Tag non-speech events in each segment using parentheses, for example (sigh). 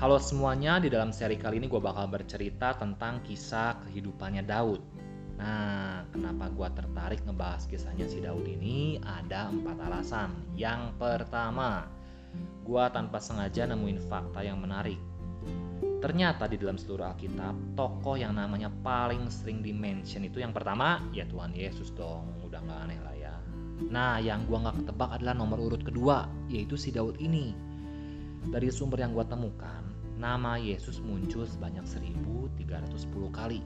Halo semuanya, di dalam seri kali ini gue bakal bercerita tentang kisah kehidupannya Daud. Nah, kenapa gue tertarik ngebahas kisahnya si Daud ini? Ada empat alasan. Yang pertama, gue tanpa sengaja nemuin fakta yang menarik. Ternyata di dalam seluruh Alkitab, tokoh yang namanya paling sering dimention itu yang pertama, ya Tuhan Yesus dong. Udah gak aneh lah ya. Nah, yang gue gak ketebak adalah nomor urut kedua, yaitu si Daud ini. Dari sumber yang gue temukan, nama Yesus muncul sebanyak 1310 kali.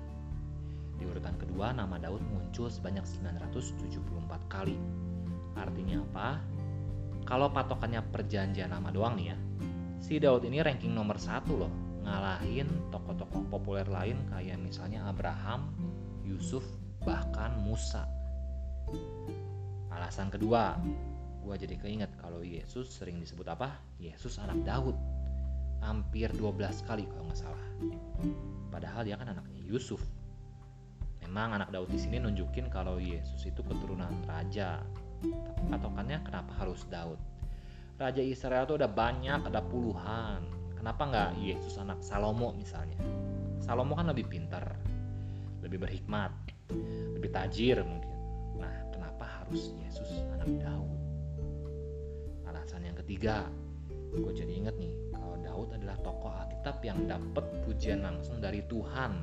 Di urutan kedua, nama Daud muncul sebanyak 974 kali. Artinya apa? Kalau patokannya perjanjian nama doang nih ya, si Daud ini ranking nomor satu loh, ngalahin tokoh-tokoh populer lain kayak misalnya Abraham, Yusuf, bahkan Musa. Alasan kedua, gue jadi keinget kalau Yesus sering disebut apa? Yesus anak Daud hampir 12 kali kalau nggak salah. Padahal dia kan anaknya Yusuf. Memang anak Daud di sini nunjukin kalau Yesus itu keturunan raja. Tapi patokannya kenapa harus Daud? Raja Israel tuh ada banyak, ada puluhan. Kenapa nggak Yesus anak Salomo misalnya? Salomo kan lebih pintar, lebih berhikmat, lebih tajir mungkin. Nah, kenapa harus Yesus anak Daud? Alasan yang ketiga, gue jadi inget nih Daud adalah tokoh Alkitab yang dapat pujian langsung dari Tuhan.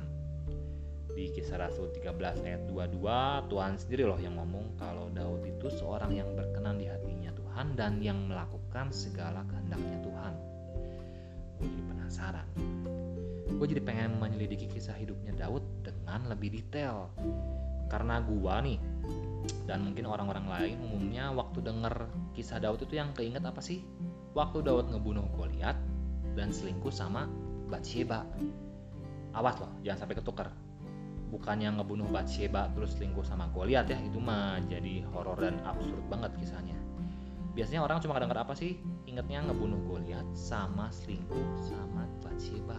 Di kisah Rasul 13 ayat 22, Tuhan sendiri loh yang ngomong kalau Daud itu seorang yang berkenan di hatinya Tuhan dan yang melakukan segala kehendaknya Tuhan. Gue jadi penasaran. Gue jadi pengen menyelidiki kisah hidupnya Daud dengan lebih detail. Karena gue nih, dan mungkin orang-orang lain umumnya waktu denger kisah Daud itu yang keinget apa sih? Waktu Daud ngebunuh Goliat dan selingkuh sama Bathsheba. Awas loh, jangan sampai ketukar. Bukannya ngebunuh Bathsheba terus selingkuh sama Goliat ya, itu mah jadi horor dan absurd banget kisahnya. Biasanya orang cuma dengar apa sih? Ingatnya ngebunuh Goliat sama selingkuh sama Bathsheba.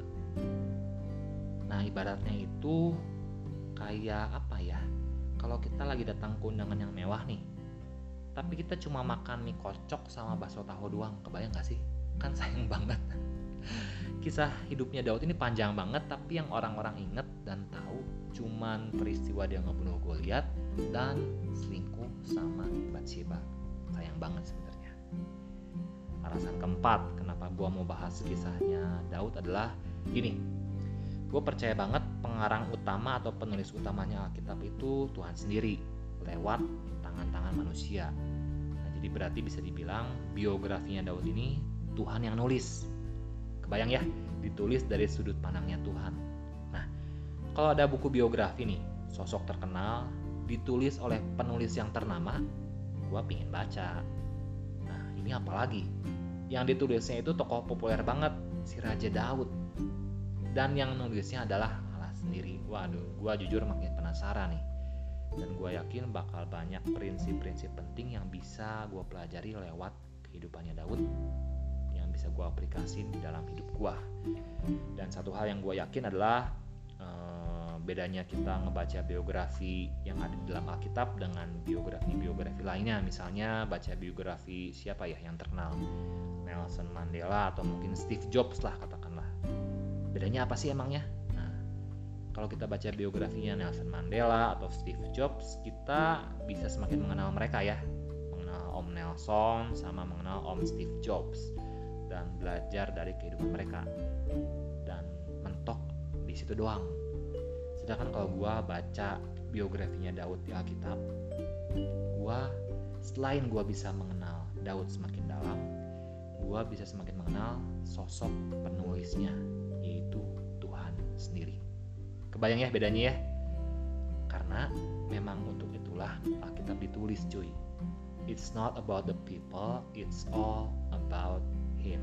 Nah, ibaratnya itu kayak apa ya? Kalau kita lagi datang ke undangan yang mewah nih, tapi kita cuma makan mie kocok sama bakso tahu doang, kebayang gak sih? Kan sayang banget kisah hidupnya Daud ini panjang banget tapi yang orang-orang inget dan tahu cuman peristiwa dia ngebunuh Goliat dan selingkuh sama Bathsheba. Sayang banget sebenarnya. Alasan keempat kenapa gue mau bahas kisahnya Daud adalah gini. Gue percaya banget pengarang utama atau penulis utamanya Alkitab itu Tuhan sendiri lewat tangan-tangan manusia. Nah, jadi berarti bisa dibilang biografinya Daud ini Tuhan yang nulis Kebayang ya, ditulis dari sudut pandangnya Tuhan. Nah, kalau ada buku biografi nih, sosok terkenal, ditulis oleh penulis yang ternama, gue pingin baca. Nah, ini apalagi? Yang ditulisnya itu tokoh populer banget, si Raja Daud. Dan yang nulisnya adalah Allah sendiri. Waduh, gue jujur makin penasaran nih. Dan gue yakin bakal banyak prinsip-prinsip penting yang bisa gue pelajari lewat kehidupannya Daud bisa gue aplikasiin di dalam hidup gue dan satu hal yang gue yakin adalah uh, bedanya kita ngebaca biografi yang ada di dalam Alkitab dengan biografi-biografi lainnya. Misalnya baca biografi siapa ya yang terkenal? Nelson Mandela atau mungkin Steve Jobs lah katakanlah. Bedanya apa sih emangnya? Nah kalau kita baca biografinya Nelson Mandela atau Steve Jobs kita bisa semakin mengenal mereka ya. Mengenal Om Nelson sama mengenal Om Steve Jobs dan belajar dari kehidupan mereka. Dan mentok di situ doang. Sedangkan kalau gue baca biografinya Daud di Alkitab gue selain gue bisa mengenal Daud semakin dalam gue bisa semakin mengenal sosok penulisnya yaitu Tuhan sendiri. Kebayang ya bedanya ya? Karena memang untuk itulah Alkitab ditulis cuy. It's not about the people, it's all about him.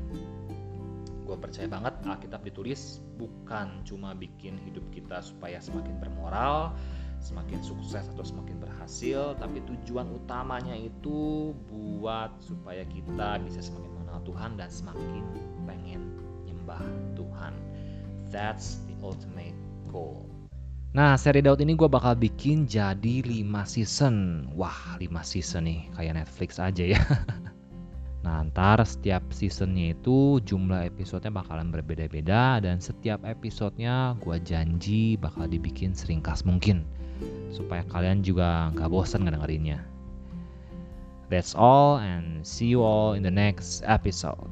Gue percaya banget Alkitab ditulis bukan cuma bikin hidup kita supaya semakin bermoral, semakin sukses atau semakin berhasil, tapi tujuan utamanya itu buat supaya kita bisa semakin mengenal Tuhan dan semakin pengen nyembah Tuhan. That's the ultimate goal. Nah, seri Daud ini gue bakal bikin jadi 5 season. Wah, 5 season nih, kayak Netflix aja ya. (laughs) Nah, ntar setiap seasonnya itu jumlah episodenya bakalan berbeda-beda dan setiap episodenya gue janji bakal dibikin seringkas mungkin supaya kalian juga nggak bosan ngedengerinnya. That's all and see you all in the next episode.